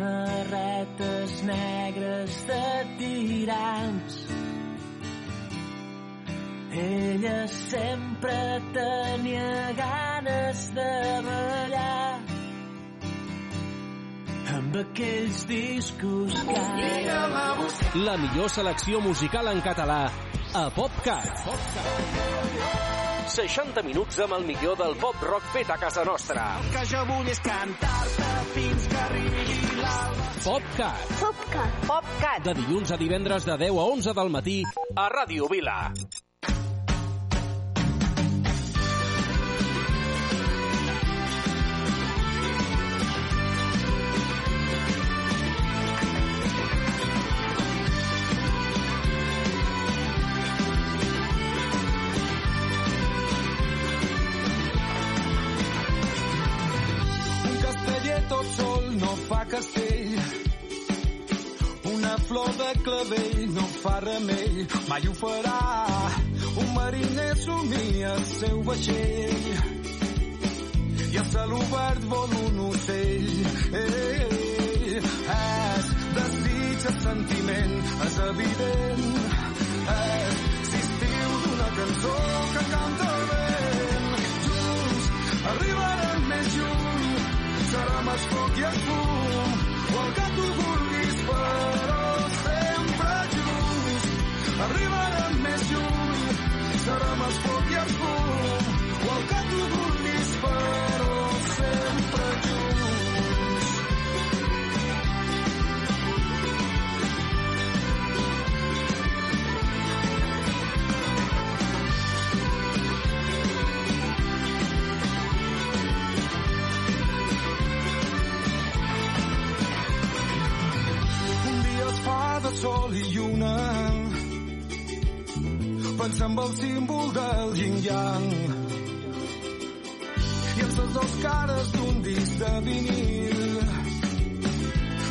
samarretes negres de tirants. Ella sempre tenia ganes de ballar amb aquells discos que... La millor selecció musical en català a PopCat. 60 minuts amb el millor del pop rock fet a casa nostra. El que jo vull és cantar-te fins que arribi. PopCat. PopCat. PopCat. De dilluns a divendres de 10 a 11 del matí a Ràdio Vila. Castell. Una flor de clavell no fa remei, mai ho farà. Un mariner somia el seu vaixell. I a cel obert vol un ocell. Ei, ei, és desig, és sentiment, és evident. És l'estiu d'una cançó que canta el vent. Junts arribarem més lluny, serà més foc i el fum, o el que tu vulguis, però sempre junts. Arribarem més lluny, serà més foc i el fum, o el que tu vulguis, pensant en el símbol del yin-yang i els les dos cares d'un disc de vinil.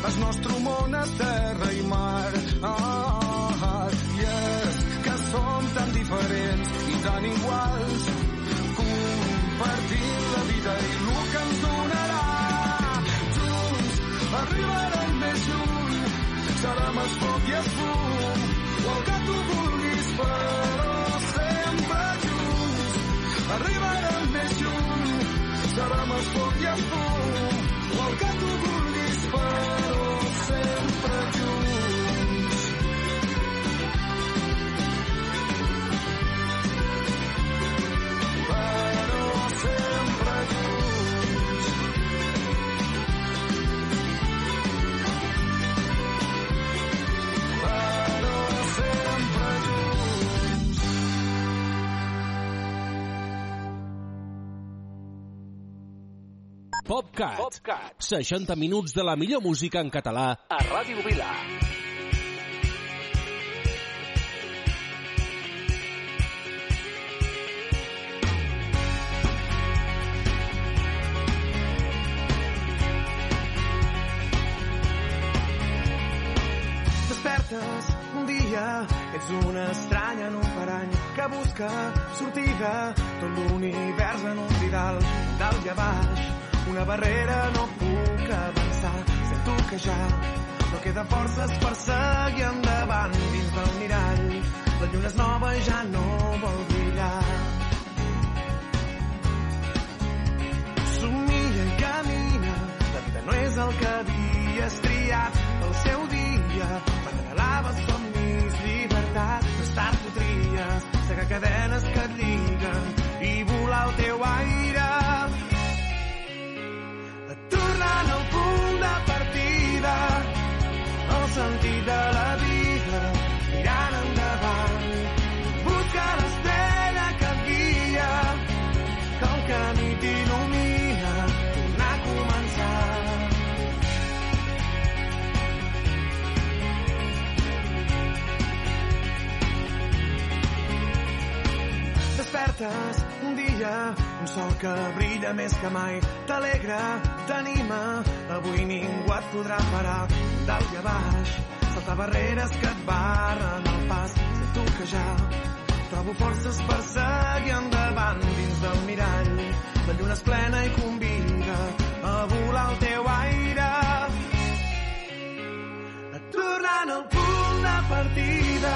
El nostre món és terra i mar. Ah, i és que som tan diferents i tan iguals. Compartint la vida i el que ens donarà. Junts arribarem més lluny. Serà més foc i el fum o el que tu vulguis però més foc i el fum PopCat. PopCat. 60 minuts de la millor música en català a Ràdio Vila. Despertes un dia, ets una estranya en un parany que busca sortida tot l'univers en un didal dalt i a baix una barrera no puc avançar. Sento que ja no queda forces per seguir endavant dins del mirall. La lluna és nova i ja no vol brillar. Somia i camina la vida no és el que havies triat. El seu dia m'anhelaves somnis llibertat més tard ho tries segar cadenes que et lliguen i volar al teu aire despertes un dia un sol que brilla més que mai. T'alegra, t'anima. Avui ningú et podrà parar. Dalt i a baix saltar barreres que et barren el pas. Sento que ja trobo forces per seguir endavant dins del mirall. La lluna és plena i convida a volar al teu aire. Trobant el punt de partida,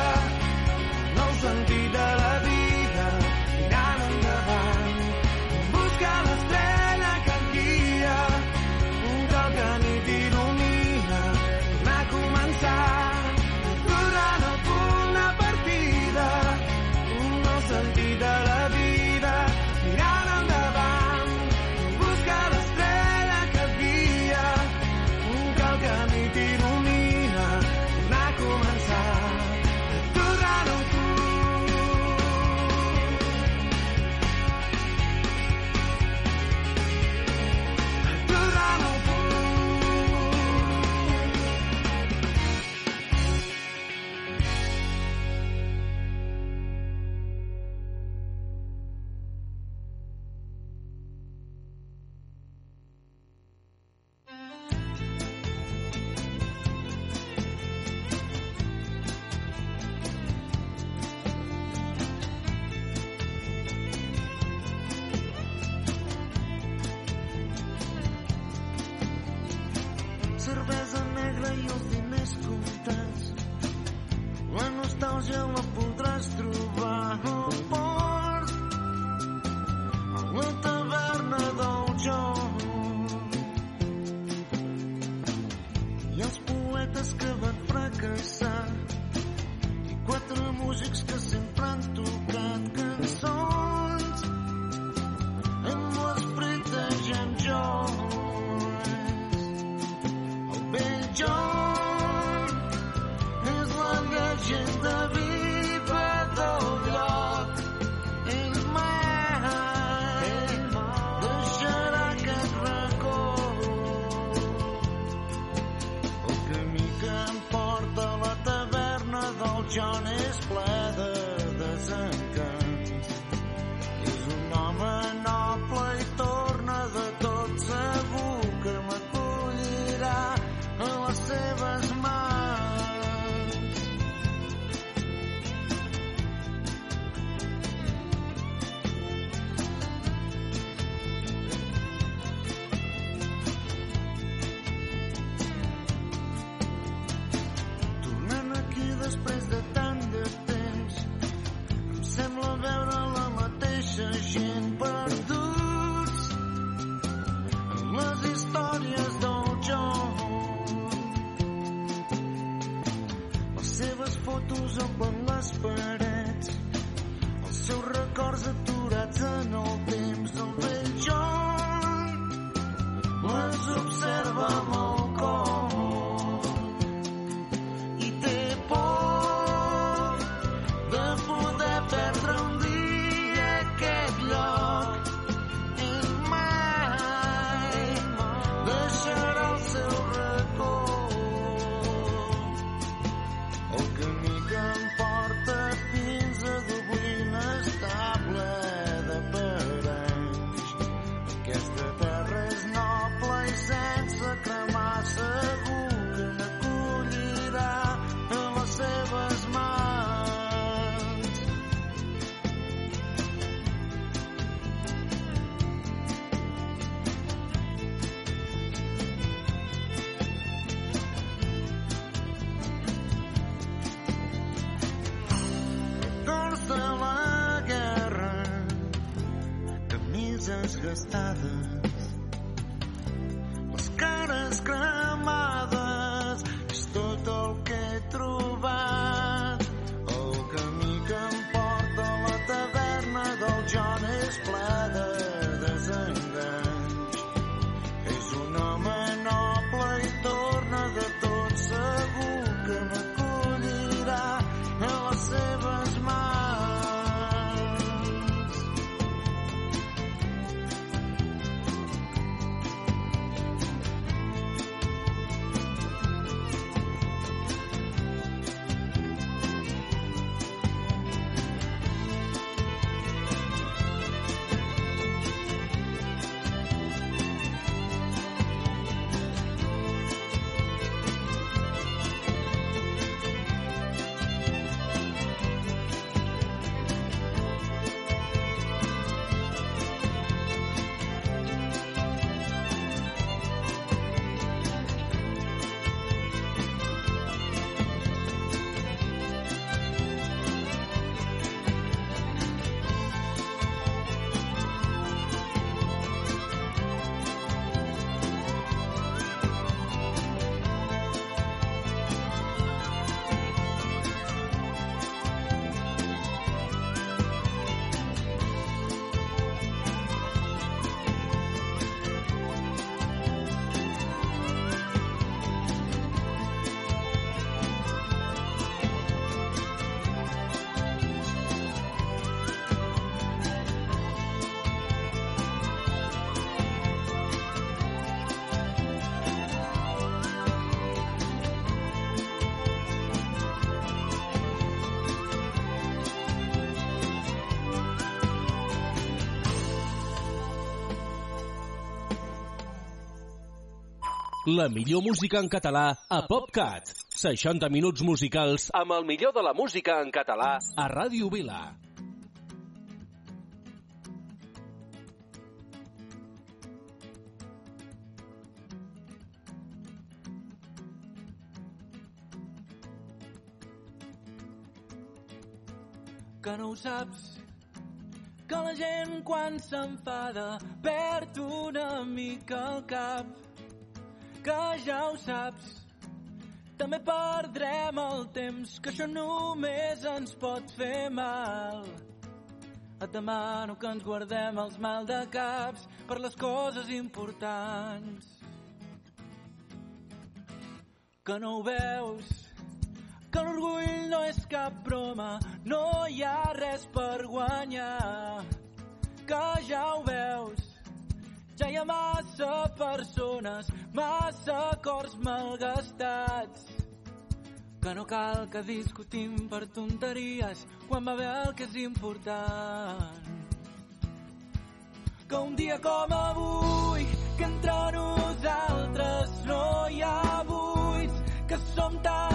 després de tant de La millor música en català a PopCat. 60 minuts musicals amb el millor de la música en català a Ràdio Vila. que no ho saps que la gent quan s'enfada perd una mica el cap que ja ho saps també perdrem el temps que això només ens pot fer mal et demano que ens guardem els mal de caps per les coses importants que no ho veus que l'orgull no és cap broma, no hi ha res per guanyar, que ja ho veus. Ja hi ha massa persones, massa cors malgastats, que no cal que discutim per tonteries quan va bé el que és important. Que un dia com avui, que entre nosaltres no hi ha buits, que som tan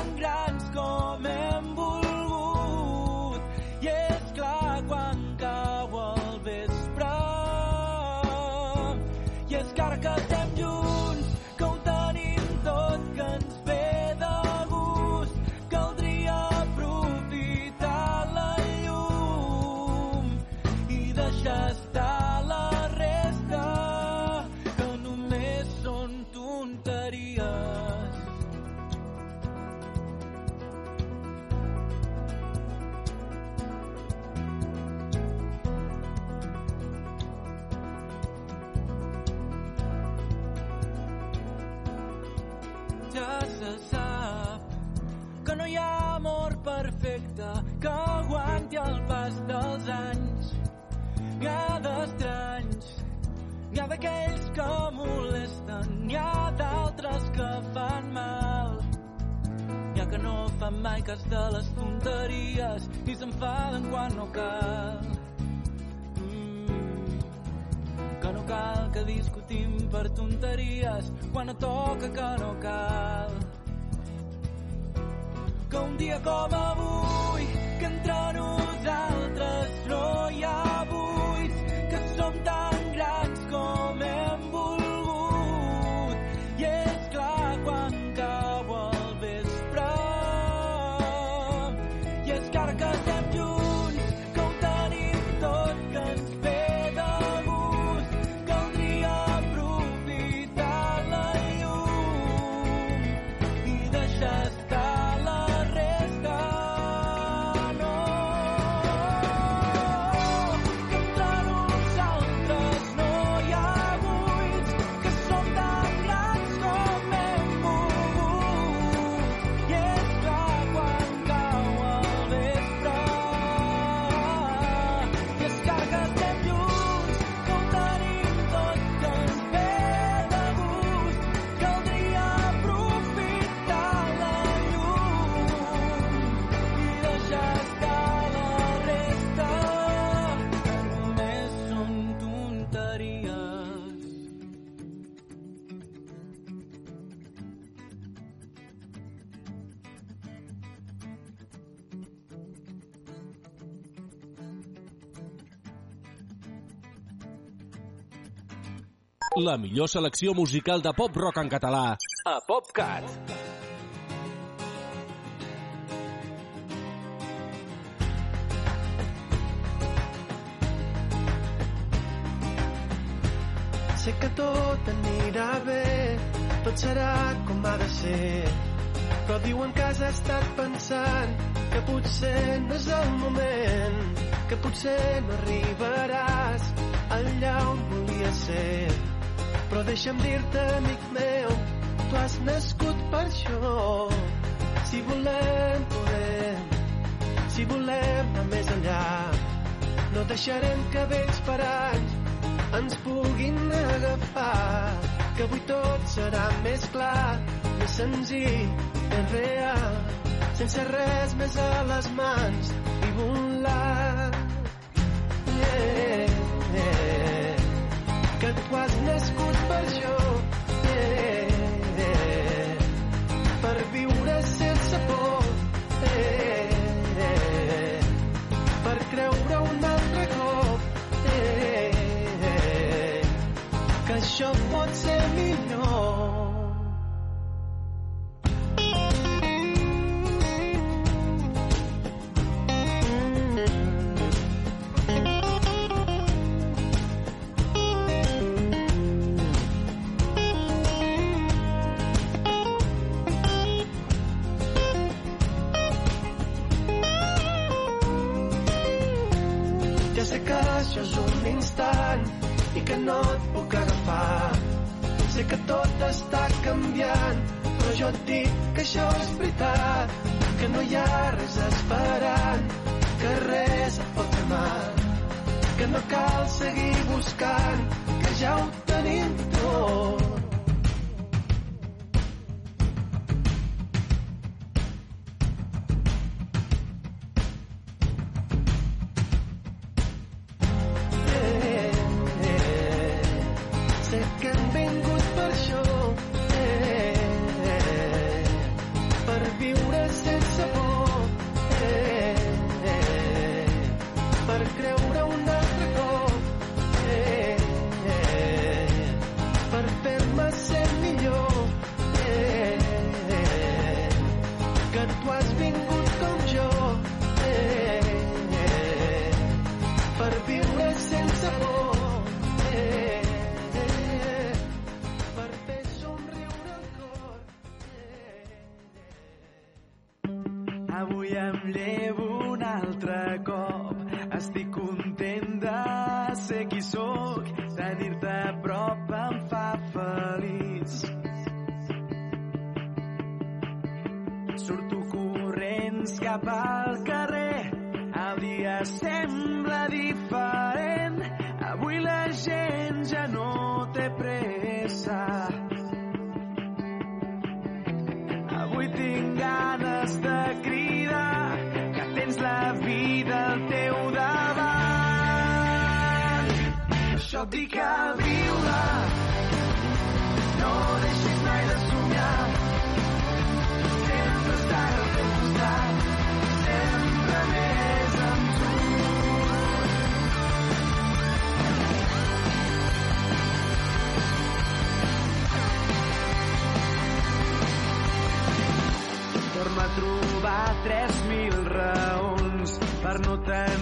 d'aquells que molesten, n'hi ha d'altres que fan mal. N'hi ha que no fan mai cas de les tonteries i s'enfaden quan no cal. Mm, que no cal que discutim per tonteries quan no toca que no cal. Que un dia com avui, que entre nosaltres no hi ha La millor selecció musical de pop-rock en català a PopCat. Sé que tot anirà bé, tot serà com ha de ser. Però diuen que has estat pensant que potser no és el moment, que potser no arribaràs allà on volies ser. Però deixa'm dir-te, amic meu, tu has nascut per això. Si volem, podem, si volem anar més enllà, no deixarem que vells paranys ens puguin agafar, que avui tot serà més clar, més senzill, més real, sense res més a les mans i volar. que tu has nascut per això. Eh, eh, eh, per viure sense por. Eh, eh. Canviant, però jo et dic que això és veritat, que no hi ha res esperant, que res et pot fer mal, que no cal seguir buscant, que ja ho tenim tot.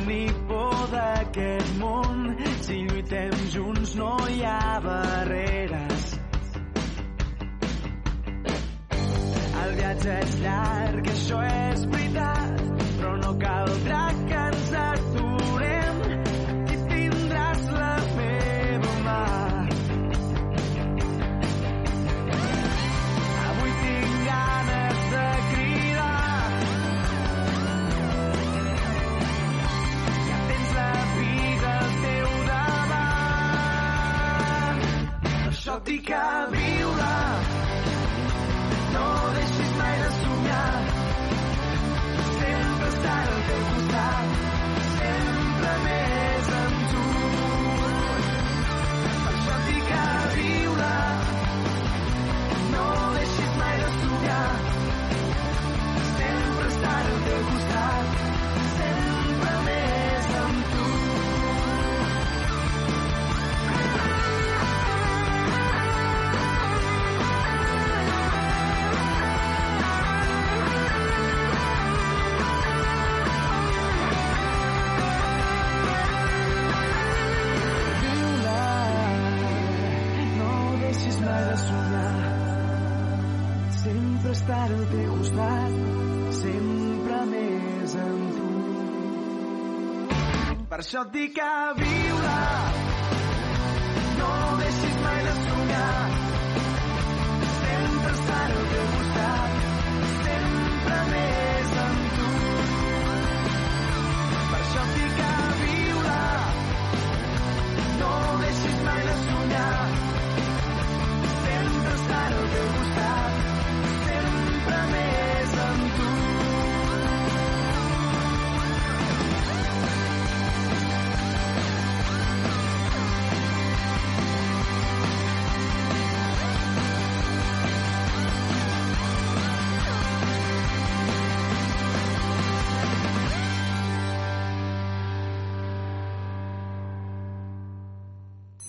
Tenir por d'aquest món. Si lluitem junts no hi ha barreres. El viatge és llarg, això és veritat, però no caldrà Per això et dic a viure, no deixis mai de somiar. Sempre estar al teu costat, sempre més amb tu. Per això et dic a viure, no deixis mai de somiar. Sempre estar al teu costat, costat, sempre més amb tu. Per això et dic a viure, no deixis mai de somiar. Sempre estar al teu costat, sempre més amb tu. Per això et dic a viure, no deixis mai de somiar. Sempre estar al teu costat,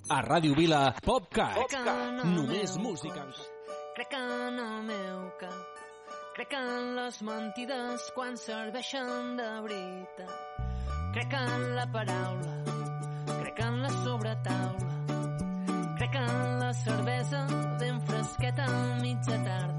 A Ràdio Vila, PopCat. Crec en el Només meu música. cos, Crec en el meu cap. Crec en les mentides quan serveixen de veritat. Crec en la paraula. Crec en la sobretaula. Crec en la cervesa ben fresqueta a mitja tarda.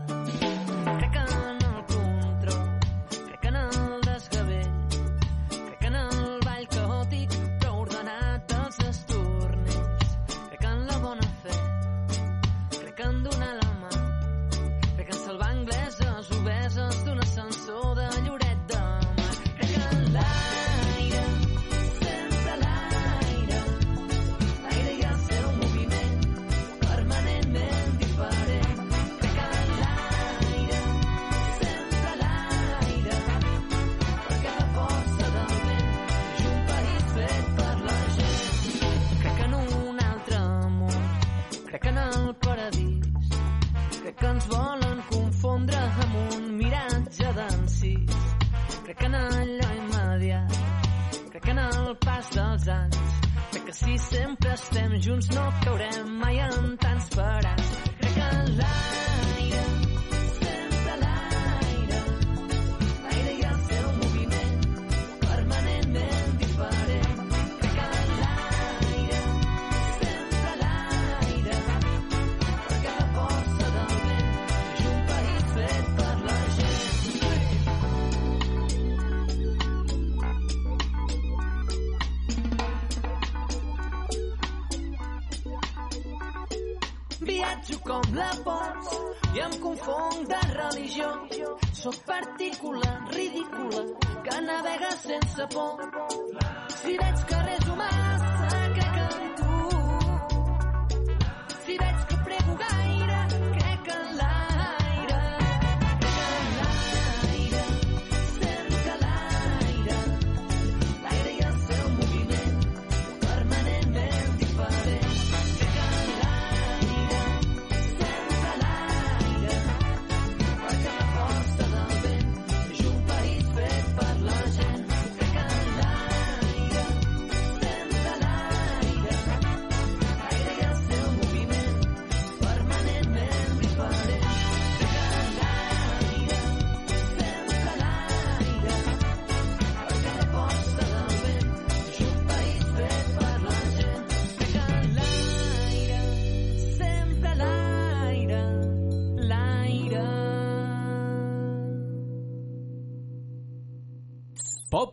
al paradís. Crec que ens volen confondre amb un miratge d'encís. Crec que en allò immediat, crec que en el pas dels anys, crec que si sempre estem junts no caurem upon.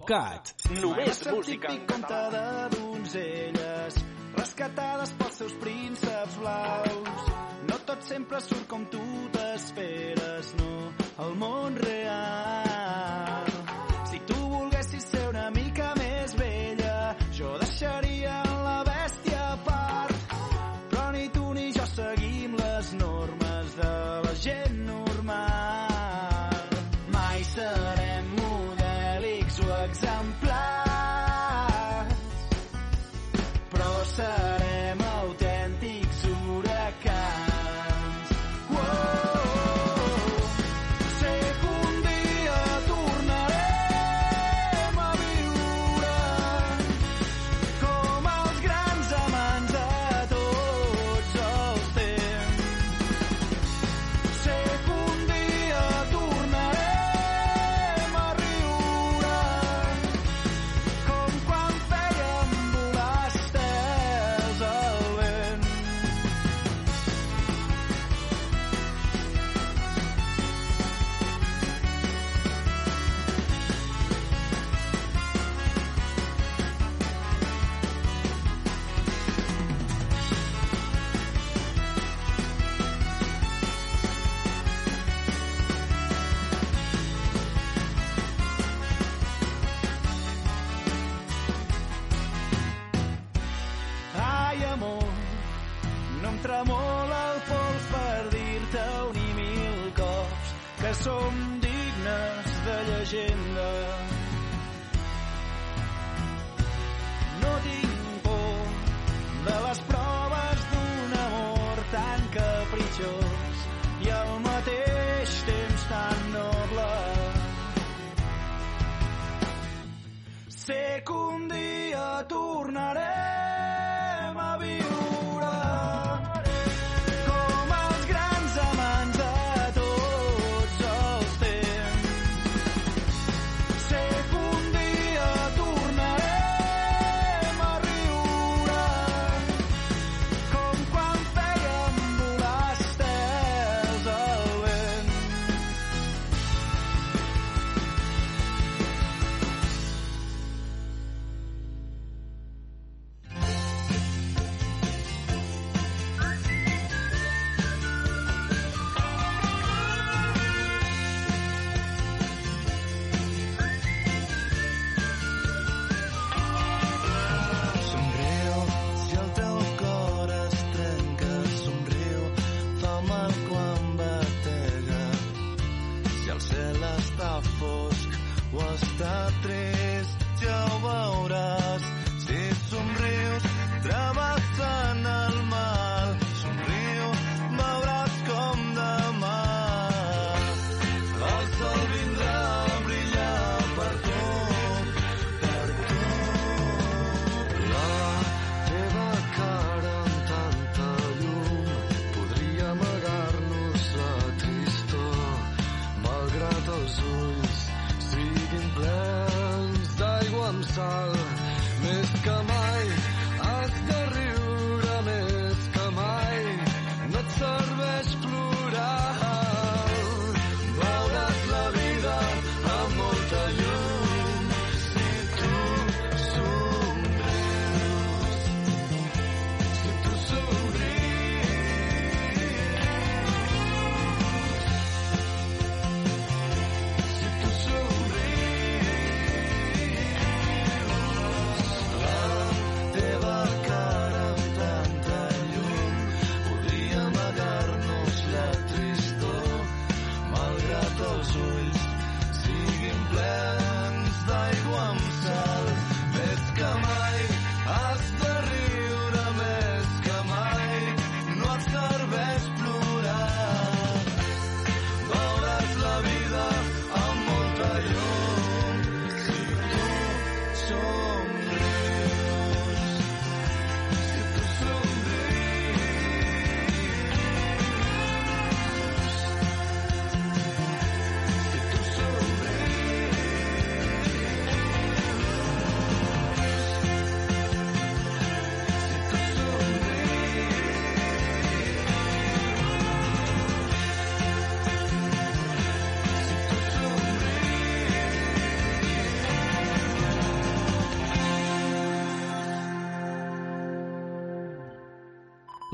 PopCat. Només música en d'uns elles, donzelles rescatades pels seus prínceps blaus. No tot sempre surt com tu t'esperes, no. El món real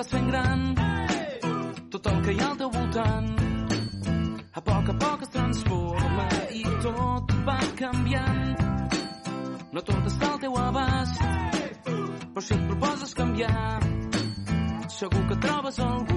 vas fent gran, tot el que hi ha al teu voltant. A poc a poc es transforma i tot va canviant. No tot està al teu abast, però si et proposes canviar, segur que trobes algú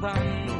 伴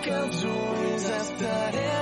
Tanca els ulls estaré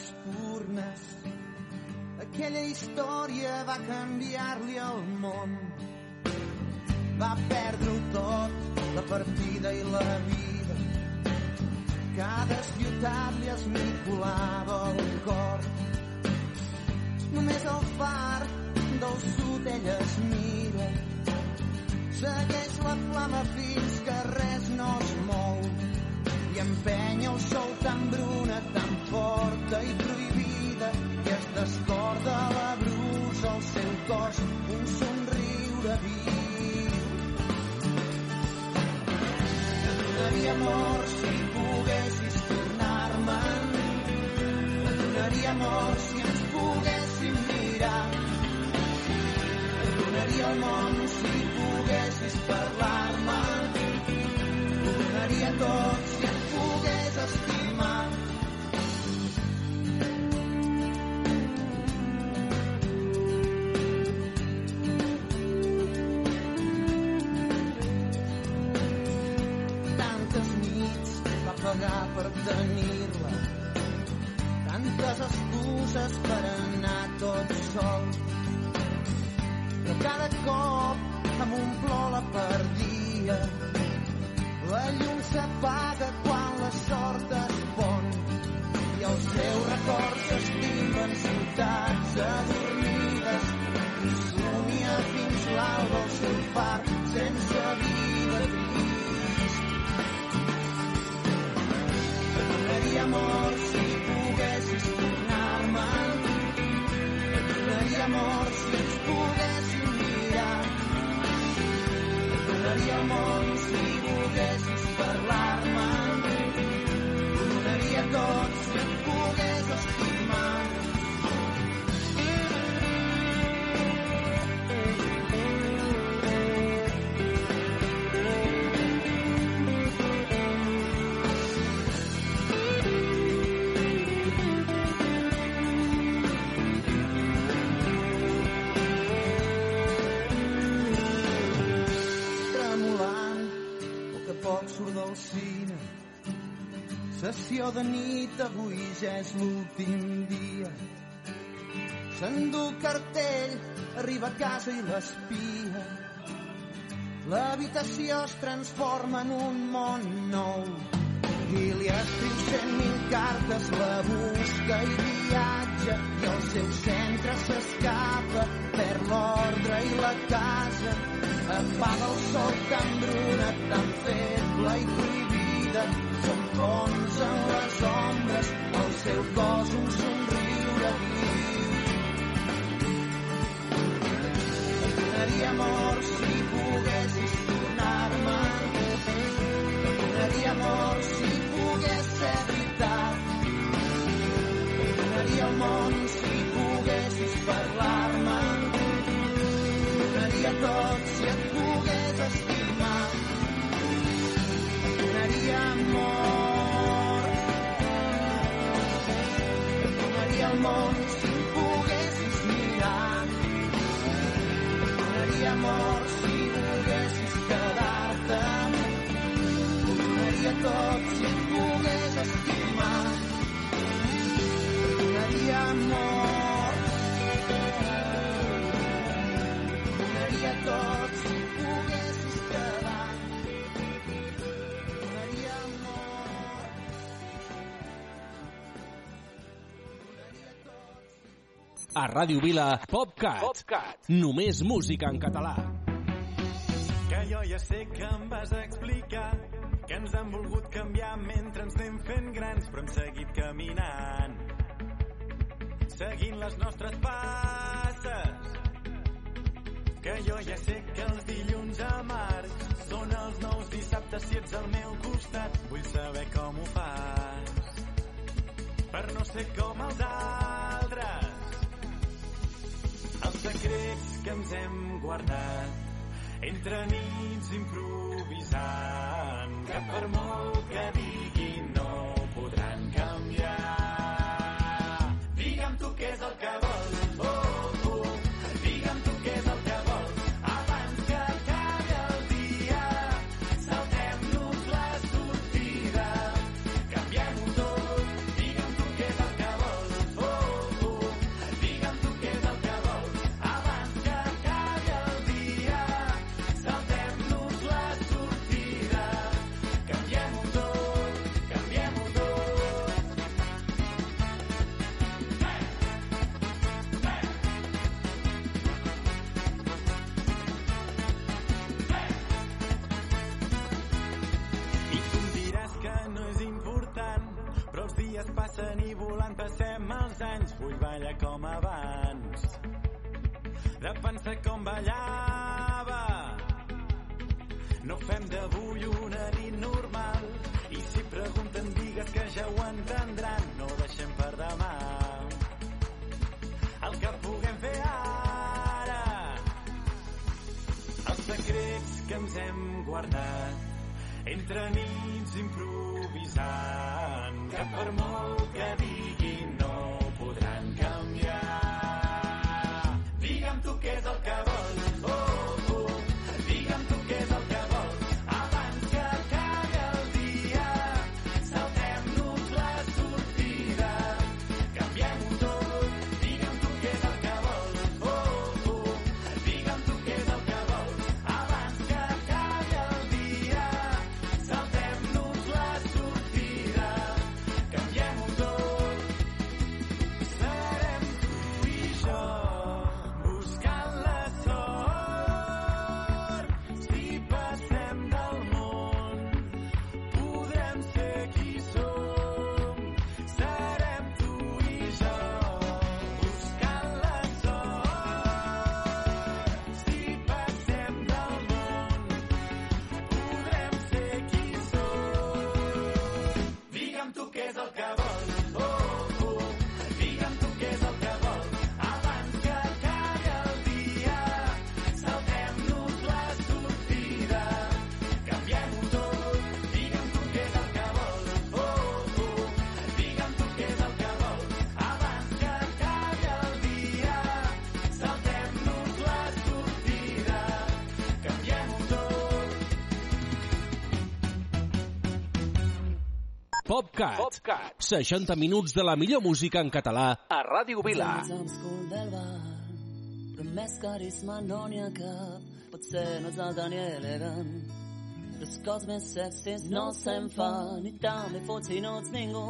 mil espurnes. Aquella història va canviar-li el món. Va perdre-ho tot, la partida i la vida. Cada ciutat li esmicolava el cor. Només el far del sud ella es mira. Segueix la flama fins que res no es mou i empenya el sol tan bruna, tan forta i prohibida i es descorda la brusa al seu cos un somriure viu. Et donaria amor si poguessis tornar-me'n donaria amor si ens poguéssim mirar. Et donaria el món si poguessis parlar-me. Ho donaria tot cop plor la perdia. La llum s'apaga quan sort es pon i els seus records s'estimen ciutats adormides i somia fins l'alba el seu far sense. Et donaria amor si poguessis tornar-me'n. Et donaria amor si ens poguéssim mirar. Donaria món si volguessis parlar-me. al cine. Sessió de nit, avui ja és l'últim dia. S'endú cartell, arriba a casa i l'espia. L'habitació es transforma en un món nou i li escriu cent mil cartes, la busca i viatja i el seu centre s'escapa per l'ordre i la casa. Apaga el sol tan bruna, tan feble i prohibida. S'enfonsa en les ombres el seu cos un somriure viu. Donaria amor si amor A Ràdio Vila, PopCat. PopCat. Només música en català. Que jo ja sé que em vas explicar que ens han volgut canviar mentre ens anem fent grans, però hem seguit caminant. Seguint les nostres passes. Que jo ja sé que els dilluns amargs són els nous dissabtes si ets al meu costat. Vull saber com ho fas per no ser com els altres. Secrets que ens hem guardat entre nits improvisant. Que per molt que diguin PopCat. PopCat. 60 minuts de la millor música en català a Ràdio Vila. Però més carisma no n'hi ha cap, potser no és el Daniel Egan. Les coses més sexis no se'n fan, ni tan bé fots i no ets ningú.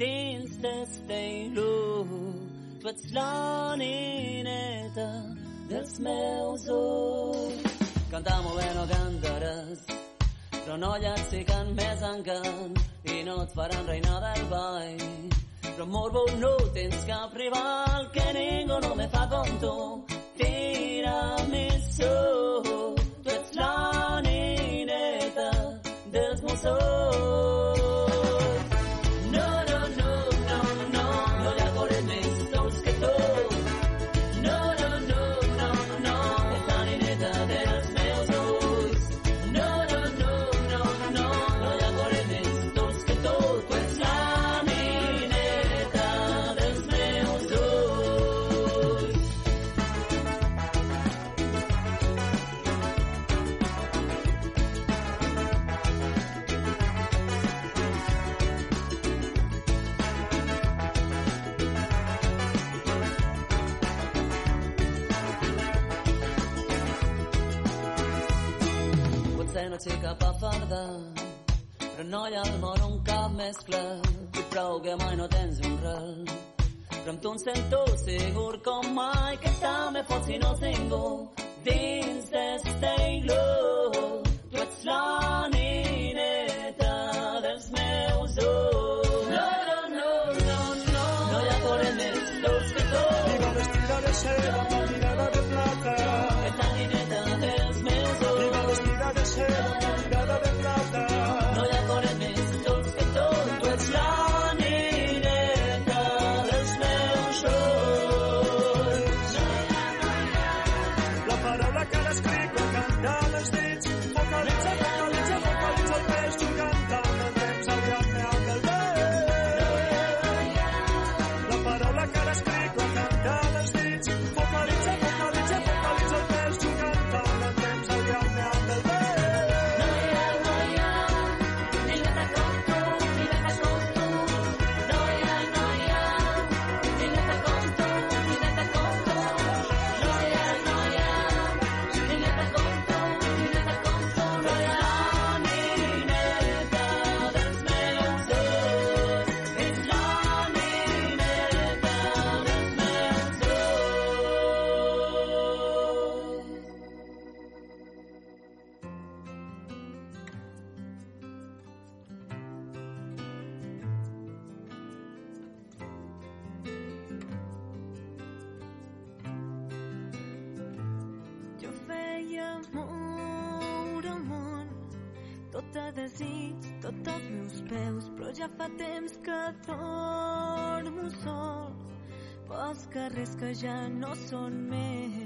Dins d'este il·lu, tu ets la nineta dels meus ulls. Canta molt bé, no cantaràs, però no llanciquen més encant i no et faran reina del ball. Però morbo no tens cap rival que ningú no me fa com tu. Tira més so, tu ets la nineta dels mossos. mescla i prou que mai no tens un rel. Però amb tu em sento segur com mai que també pot si no sent ningú. tot els meus peus, però ja fa temps que dormo sol pels carrers que ja no són més.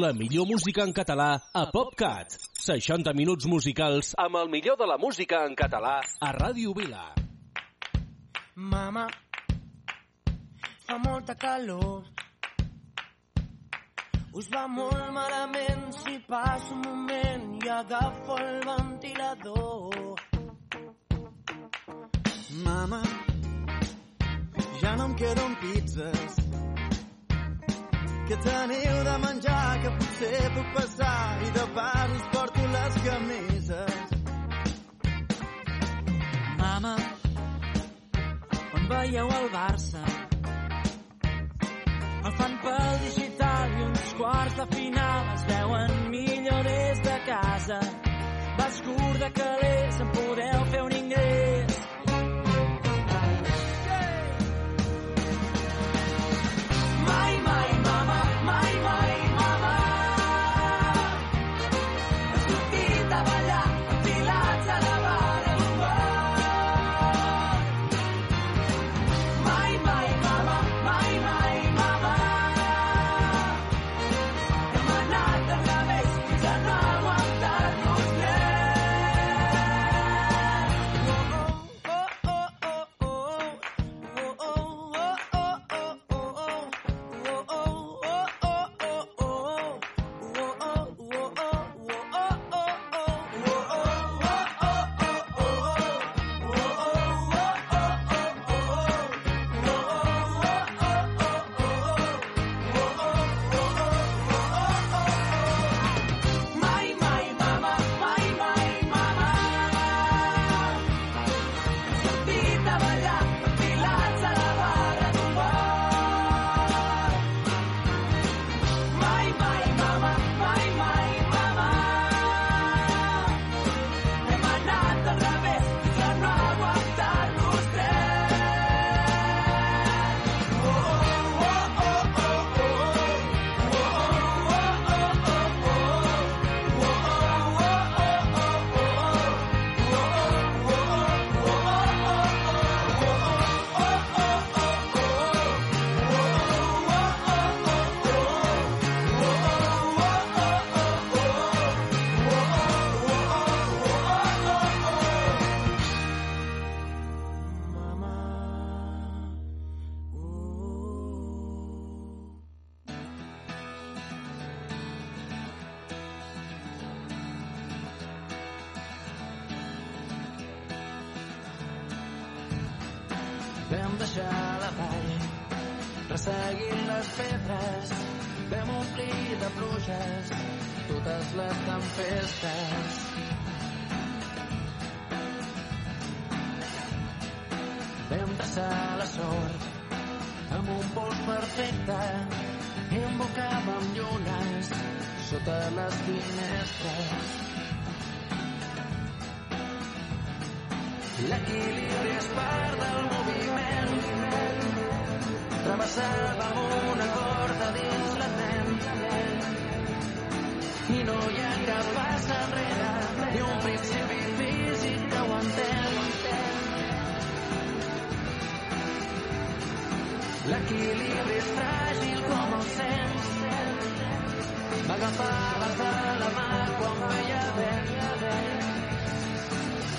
La millor música en català a PopCat. 60 minuts musicals amb el millor de la música en català a Ràdio Vila. Mama, fa molta calor. Us va molt malament si passo un moment i agafo el ventilador. Mama, ja no em queden pizzas que teniu de menjar, que potser puc passar i de pas us porto les camises. Mama, quan veieu el Barça? El fan pel digital i uns quarts de final es veuen millor des de casa. Vas curt de calés, em podeu fer un ingrés deixar la vall, resseguint les pedres, vam omplir de pluges totes les tempestes. Vam traçar la sort amb un pols perfecte i embocàvem llunes sota les finestres. L'equilibri és part del moviment. Travessàvem una corda dins la ment. I no hi ha cap pas enrere, ni un principi físic que ho entén. L'equilibri és fràgil com el sents. M'agafaves de la mà quan feia vent.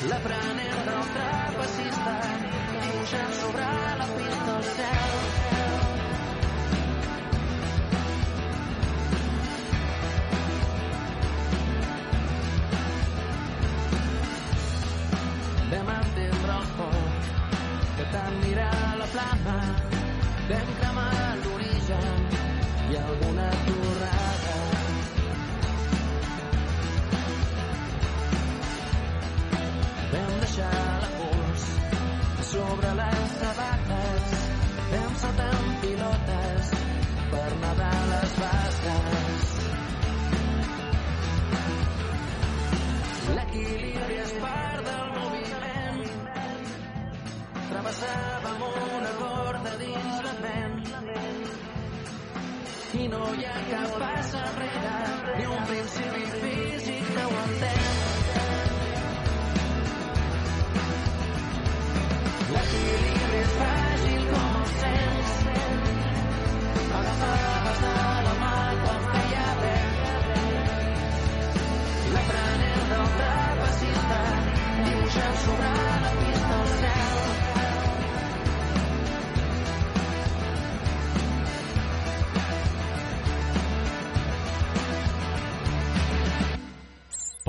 L'aprenent del trapecista dibuixant sobre la pista el cel. I no hi ha cap pas enrere, ni un principi físic que ho entén.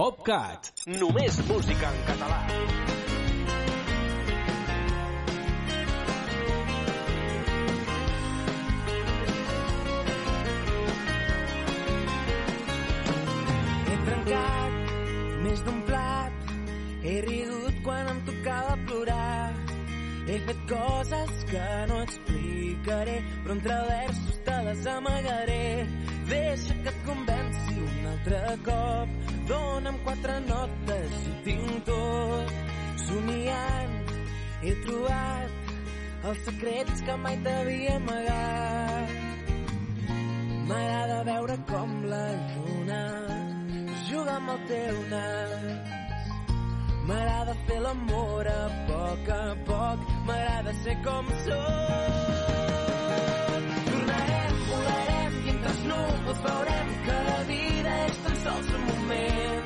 PopCat. Només música en català. He trencat més d'un plat, he rigut quan em tocava plorar. He fet coses que no explicaré, però entre versos te les amagaré. Deixa que et altre cop. Dóna'm quatre notes i tinc tot. Somiant he trobat els secrets que mai t'havia amagat. M'agrada veure com la lluna juga amb el teu nas. M'agrada fer l'amor a poc a poc, m'agrada ser com sóc. Tornarem, volarem i entre els núvols veurem que la vida és tan sols un moment.